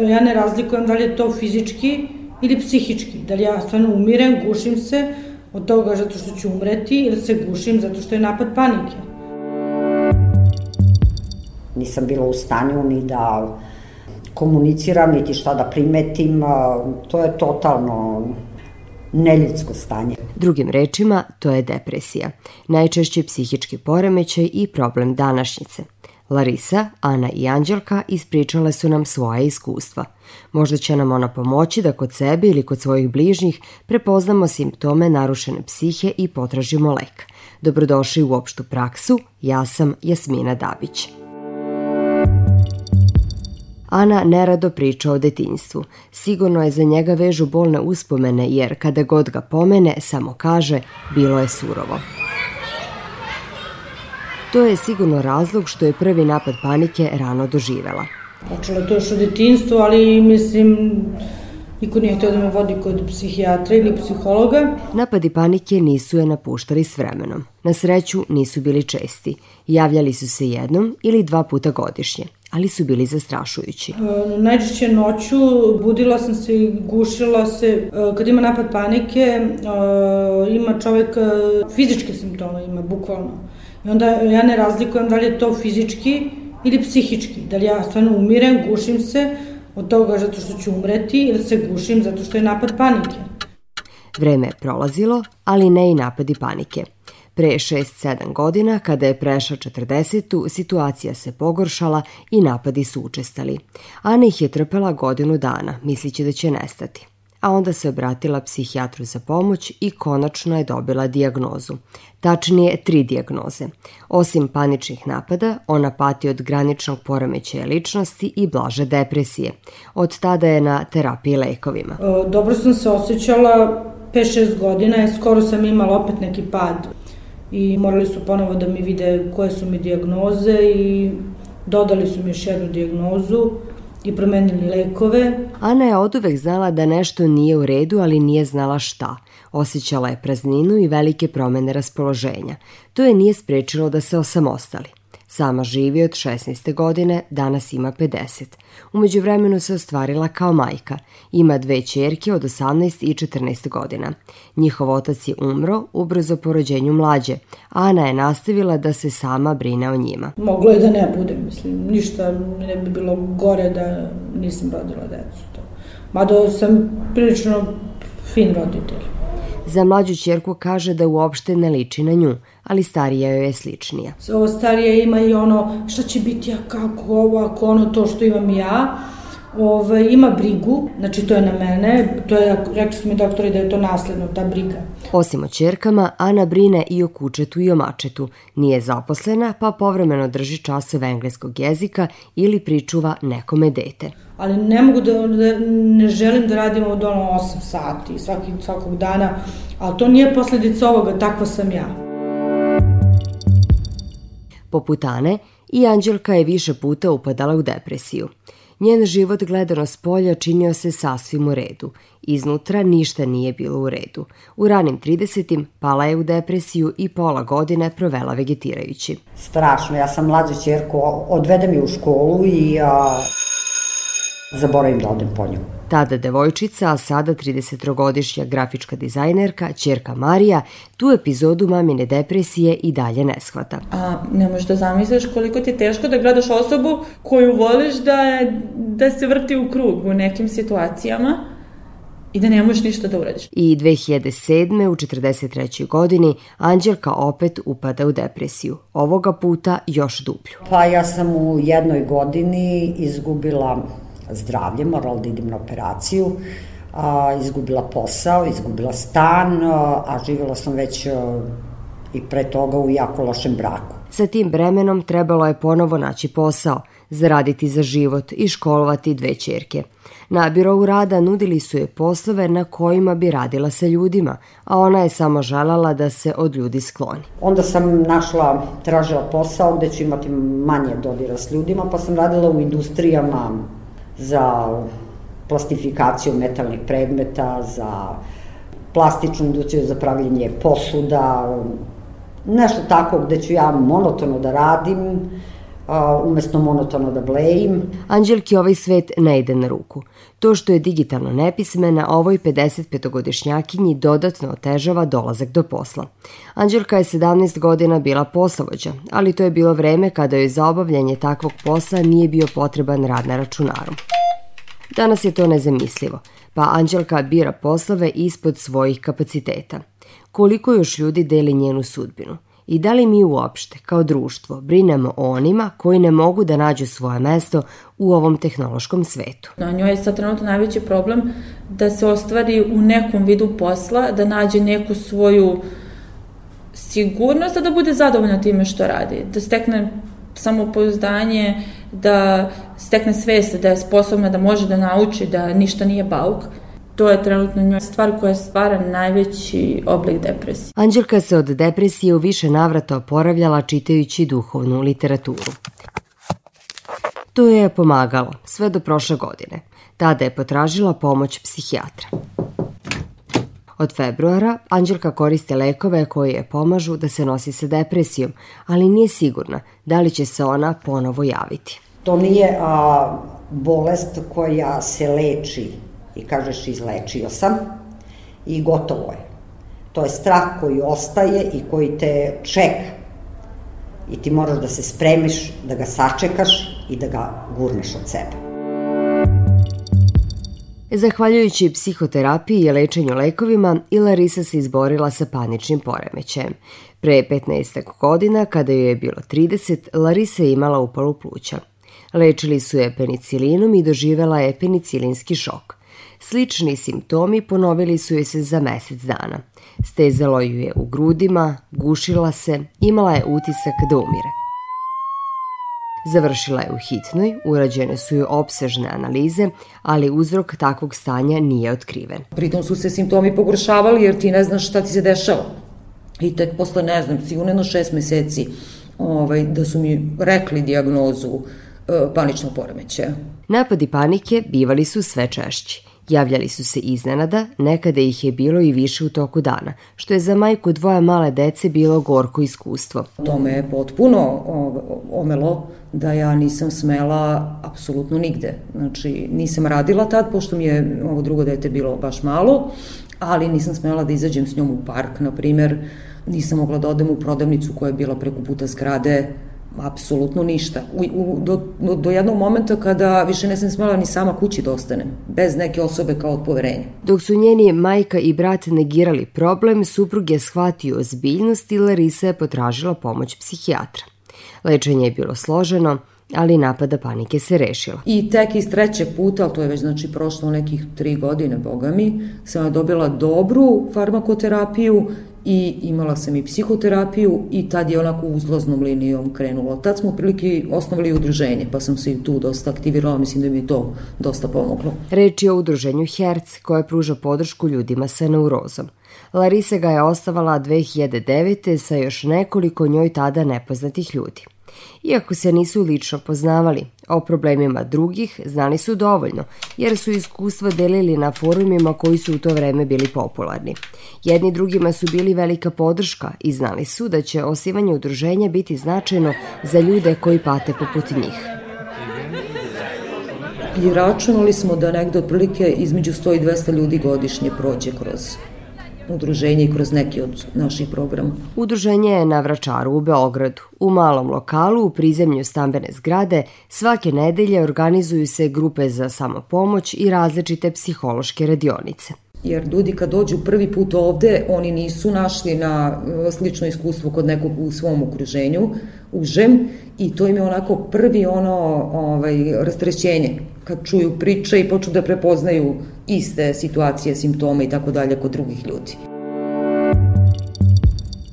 Ja ne razlikujem da li je to fizički ili psihički. Da li ja stvarno umirem, gušim se od toga zato što ću umreti ili se gušim zato što je napad panike. Nisam bila u stanju ni da komuniciram, niti šta da primetim. To je totalno neljudsko stanje. Drugim rečima, to je depresija. Najčešće psihički poremećaj i problem današnjice. Larisa, Ana i Anđelka ispričale su nam svoje iskustva. Možda će nam ona pomoći da kod sebe ili kod svojih bližnjih prepoznamo simptome narušene psihe i potražimo lek. Dobrodošli u opštu praksu, ja sam Jasmina Dabić. Ana nerado priča o detinjstvu. Sigurno je za njega vežu bolne uspomene jer kada god ga pomene samo kaže bilo je surovo. To je sigurno razlog što je prvi napad panike rano doživela. Počelo je to još u detinstvu, ali mislim niko nije htio da me vodi kod psihijatra ili psihologa. Napadi panike nisu je napuštali s vremenom. Na sreću nisu bili česti. Javljali su se jednom ili dva puta godišnje ali su bili zastrašujući. E, najčešće noću budila sam se i gušila se. E, kad ima napad panike, e, ima čovek fizičke simptome, ima bukvalno. I onda ja ne razlikujem da li je to fizički ili psihički. Da li ja stvarno umirem, gušim se od toga zato što ću umreti ili se gušim zato što je napad panike. Vreme je prolazilo, ali ne i napadi panike. Pre 6-7 godina, kada je prešao 40. situacija se pogoršala i napadi su učestali. Ana ih je trpela godinu dana, mislići da će nestati a onda se obratila psihijatru za pomoć i konačno je dobila dijagnozu. Tačnije tri dijagnoze. Osim paničnih napada, ona pati od graničnog poremećaja ličnosti i blaže depresije. Od tada je na terapiji lekovima. Dobro sam se osjećala 5-6 godina, skoro sam imala opet neki pad i morali su ponovo da mi vide koje su mi dijagnoze i dodali su mi još jednu dijagnozu i promenili lekove. Ana je od uvek znala da nešto nije u redu, ali nije znala šta. Osjećala je prazninu i velike promene raspoloženja. To je nije sprečilo da se osamostali. Sama živi od 16. godine, danas ima 50. Umeđu vremenu se ostvarila kao majka. Ima dve čerke od 18 i 14 godina. Njihov otac je umro ubrzo po rođenju mlađe. Ana je nastavila da se sama brine o njima. Moglo je da ne bude, mislim. Ništa ne bi bilo gore da nisam rodila decu. To. Mada sam prilično fin roditelj. Za mlađu čerku kaže da uopšte ne liči na nju, ali starija joj je sličnija. Ovo starija ima i ono šta će biti, a kako ovo, ako ono to što imam ja. Ove, ima brigu, znači to je na mene, to je, rekli su mi doktori da je to nasledno, ta briga. Osim o čerkama, Ana brine i o kučetu i o mačetu. Nije zaposlena, pa povremeno drži časove engleskog jezika ili pričuva nekome dete. Ali ne mogu da, da ne želim da radim od ono 8 sati svaki, svakog dana, ali to nije posledica ovoga, takva sam ja. Poput Ane, i Anđelka je više puta upadala u depresiju. Njen život gledano s polja činio se sasvim u redu. Iznutra ništa nije bilo u redu. U ranim 30. pala je u depresiju i pola godine provela vegetirajući. Strašno, ja sam mlađa čerku, odvedem je u školu i a, zaboravim da odem po nju. Tada devojčica, a sada 30-godišnja grafička dizajnerka, čerka Marija, tu epizodu mamine depresije i dalje ne shvata. A ne možeš da zamisliš koliko ti je teško da gledaš osobu koju voliš da, da se vrti u krug u nekim situacijama i da ne možeš ništa da uradiš. I 2007. u 43. godini Anđelka opet upada u depresiju. Ovoga puta još dublju. Pa ja sam u jednoj godini izgubila zdravlje, morala da idem na operaciju, a, izgubila posao, izgubila stan, a, živjela sam već a, i pre toga u jako lošem braku. Sa tim bremenom trebalo je ponovo naći posao, zaraditi za život i školovati dve čerke. Na birovu rada nudili su je poslove na kojima bi radila sa ljudima, a ona je samo želala da se od ljudi skloni. Onda sam našla, tražila posao gde ću imati manje dodira s ljudima, pa sam radila u industrijama za plastifikaciju metalnih predmeta, za plastičnu industriju, za pravljenje posuda, nešto tako gde ću ja monotono da radim, a, umesto monotono da blejim. Anđelki ovaj svet ne ide na ruku. To što je digitalno nepismena, ovoj 55-godišnjakinji dodatno otežava dolazak do posla. Anđelka je 17 godina bila poslovođa, ali to je bilo vreme kada joj za obavljanje takvog posla nije bio potreban rad na računaru. Danas je to nezamislivo, pa Anđelka bira poslove ispod svojih kapaciteta. Koliko još ljudi deli njenu sudbinu? I da li mi uopšte, kao društvo, brinemo o onima koji ne mogu da nađu svoje mesto u ovom tehnološkom svetu? Na njoj je sad trenutno najveći problem da se ostvari u nekom vidu posla, da nađe neku svoju sigurnost, da bude zadovoljna time što radi, da stekne samopouzdanje, da stekne svest da je sposobna, da može da nauči, da ništa nije bauk. To je trenutno njoj stvar koja stvara najveći oblik depresije. Anđelka se od depresije u više navrata oporavljala čitajući duhovnu literaturu. To je pomagalo, sve do prošle godine. Tada je potražila pomoć psihijatra. Od februara Anđelka koriste lekove koji je pomažu da se nosi sa depresijom, ali nije sigurna da li će se ona ponovo javiti. To nije a, bolest koja se leči i kažeš izlečio sam i gotovo je. To je strah koji ostaje i koji te čeka. I ti moraš da se spremiš, da ga sačekaš i da ga gurneš od sebe. Zahvaljujući psihoterapiji i lečenju lekovima, i Larisa se izborila sa paničnim poremećajem. Pre 15 godina, kada joj je bilo 30, Larisa je imala upalu pluća. Lečili su je penicilinom i doživela je penicilinski šok. Slični simptomi ponovili su joj se za mesec dana. Stezalo ju je u grudima, gušila se, imala je utisak da umire. Završila je u hitnoj, urađene su joj opsežne analize, ali uzrok takvog stanja nije otkriven. Pritom su se simptomi pogoršavali jer ti ne znaš šta ti se dešava. I tek posle, ne znam, sigurno jedno šest meseci ovaj, da su mi rekli diagnozu e, paničnog poremećaja. Napadi panike bivali su sve češći. Javljali su se iznenada, nekada ih je bilo i više u toku dana, što je za majku dvoje male dece bilo gorko iskustvo. To me je potpuno omelo da ja nisam smela apsolutno nigde. Znači, nisam radila tad, pošto mi je ovo drugo dete bilo baš malo, ali nisam smela da izađem s njom u park, na primer, nisam mogla da odem u prodavnicu koja je bila preko puta zgrade, apsolutno ništa. U, u, do, do, do jednog momenta kada više ne sam smela ni sama kući da ostanem, bez neke osobe kao od poverenja. Dok su njeni majka i brat negirali problem, suprug je shvatio ozbiljnost i Larisa je potražila pomoć psihijatra. Lečenje je bilo složeno, ali napada panike se rešila. I tek iz trećeg puta, ali to je već znači prošlo nekih tri godine, boga mi, sam dobila dobru farmakoterapiju i imala sam i psihoterapiju i tad je onako uzlaznom linijom krenulo. Tad smo prilike osnovali udruženje, pa sam se i tu dosta aktivirala, mislim da mi to dosta pomoglo. Reč je o udruženju Herc, koje pruža podršku ljudima sa neurozom. Larisa ga je ostavala 2009. sa još nekoliko njoj tada nepoznatih ljudi. Iako se nisu lično poznavali, o problemima drugih znali su dovoljno, jer su iskustva delili na forumima koji su u to vreme bili popularni. Jedni drugima su bili velika podrška i znali su da će osivanje udruženja biti značajno za ljude koji pate poput njih. I računali smo da negde otprilike između 100 i 200 ljudi godišnje prođe kroz udruženje i kroz neki od naših programa. Udruženje je na Vračaru u Beogradu. U malom lokalu u prizemlju stambene zgrade svake nedelje organizuju se grupe za samopomoć i različite psihološke radionice jer ljudi kad dođu prvi put ovde, oni nisu našli na e, slično iskustvo kod nekog u svom okruženju, užem, i to im je onako prvi ono ovaj, rastrećenje, kad čuju priče i počnu da prepoznaju iste situacije, simptome i tako dalje kod drugih ljudi.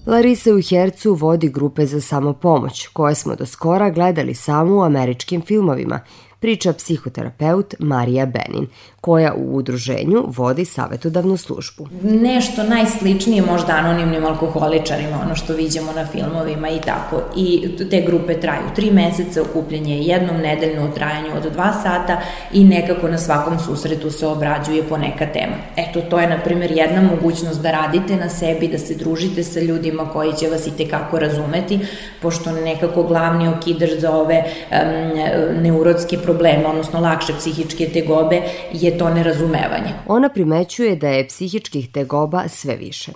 Larisa u Hercu vodi grupe za samopomoć, koje smo do skora gledali samo u američkim filmovima, priča psihoterapeut Marija Benin, koja u udruženju vodi savetodavnu službu. Nešto najsličnije možda anonimnim alkoholičarima, ono što vidimo na filmovima i tako. I te grupe traju tri meseca, okupljenje jednom nedeljno u trajanju od dva sata i nekako na svakom susretu se obrađuje po neka tema. Eto, to je, na primjer, jedna mogućnost da radite na sebi, da se družite sa ljudima koji će vas i tekako razumeti, pošto nekako glavni okidaš za ove um, neurotske probleme, odnosno lakše psihičke tegobe, je to nerazumevanje. Ona primećuje da je psihičkih tegoba sve više.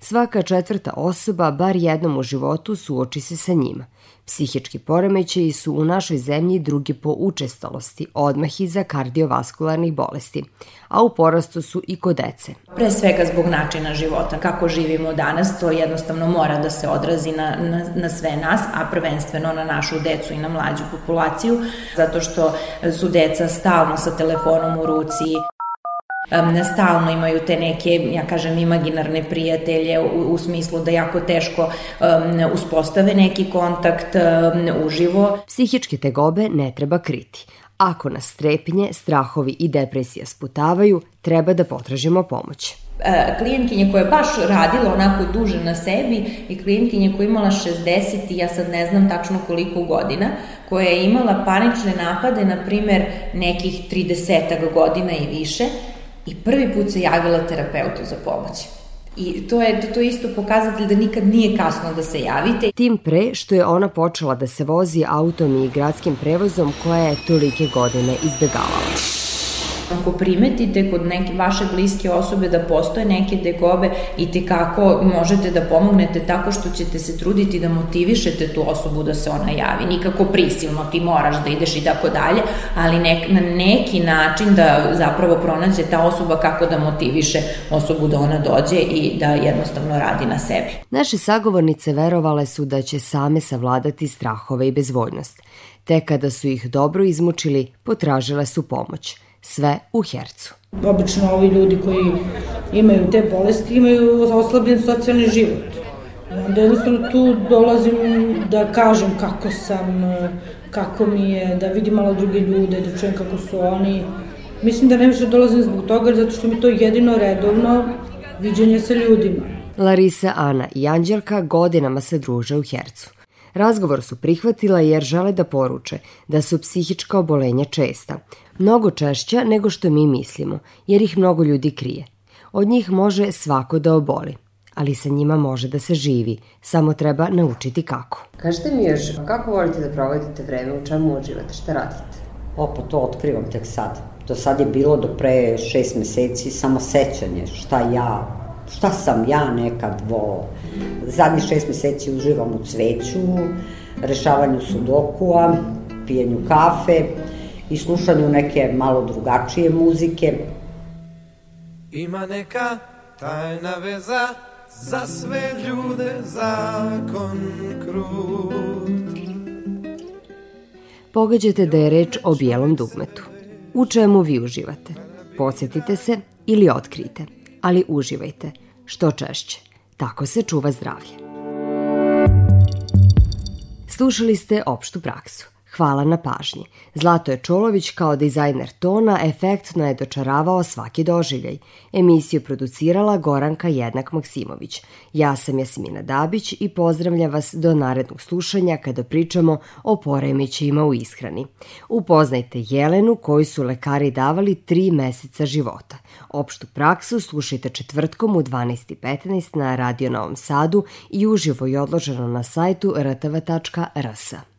Svaka četvrta osoba bar jednom u životu suoči se sa njima. Psihički poremećaji su u našoj zemlji drugi po učestalosti, odmah iza kardiovaskularnih bolesti, a u porastu su i kod dece. Pre svega zbog načina života, kako živimo danas, to jednostavno mora da se odrazi na, na, na sve nas, a prvenstveno na našu decu i na mlađu populaciju, zato što su deca stalno sa telefonom u ruci, um, stalno imaju te neke, ja kažem, imaginarne prijatelje u, u smislu da jako teško um, uspostave neki kontakt um, uživo. Psihičke tegobe ne treba kriti. Ako nas strepnje, strahovi i depresija sputavaju, treba da potražimo pomoć klijentkinje koja je baš radila onako duže na sebi i klijentkinje koja je imala 60 i ja sad ne znam tačno koliko godina, koja je imala panične napade, na primer nekih 30 godina i više i prvi put se javila terapeutu za pomoć. I to je, to je isto pokazatelj da nikad nije kasno da se javite. Tim pre što je ona počela da se vozi autom i gradskim prevozom koja je tolike godine izbegavala. Ako primetite kod neke vaše bliske osobe da postoje neke degobe i te kako možete da pomognete tako što ćete se truditi da motivišete tu osobu da se ona javi. Nikako prisilno ti moraš da ideš i tako dalje, ali nek, na neki način da zapravo pronađe ta osoba kako da motiviše osobu da ona dođe i da jednostavno radi na sebi. Naše sagovornice verovale su da će same savladati strahove i bezvoljnost. Te kada su ih dobro izmučili, potražile su pomoć – sve u hercu. Obično ovi ljudi koji imaju te bolesti imaju oslabljen socijalni život. Onda jednostavno tu dolazim da kažem kako sam, kako mi je, da vidim malo druge ljude, da čujem kako su oni. Mislim da ne više dolazim zbog toga, zato što mi to jedino redovno viđenje sa ljudima. Larisa, Ana i Anđelka godinama se druže u Hercu. Razgovor su prihvatila jer žele da poruče da su psihička obolenja česta, mnogo češća nego što mi mislimo, jer ih mnogo ljudi krije. Od njih može svako da oboli, ali sa njima može da se živi, samo treba naučiti kako. Kažite mi još, kako volite da provodite vreme, u čemu uživate, šta radite? O, pa to otkrivam tek sad. Do sad je bilo do pre šest meseci samo sećanje šta ja, šta sam ja nekad volao. Zadnjih šest meseci uživam u cveću, rešavanju sudokua, pijenju kafe, i slušanju neke malo drugačije muzike. Ima neka tajna veza za sve ljude zakon krut. Pogađate da je reč o bijelom dugmetu. U čemu vi uživate? Podsjetite se ili otkrite, ali uživajte, što češće. Tako se čuva zdravlje. Slušali ste opštu praksu. Hvala na pažnji. Zlatoje Čolović kao dizajner tona efektno je dočaravao svaki doživljaj. Emisiju producirala Goranka Jednak Maksimović. Ja sam Jasmina Dabić i pozdravljam vas do narednog slušanja kada pričamo o poremećajima u ishrani. Upoznajte Jelenu koju su lekari davali tri meseca života. Opštu praksu slušajte četvrtkom u 12.15 na Radio Novom Sadu i uživo i odloženo na sajtu rtv.rs.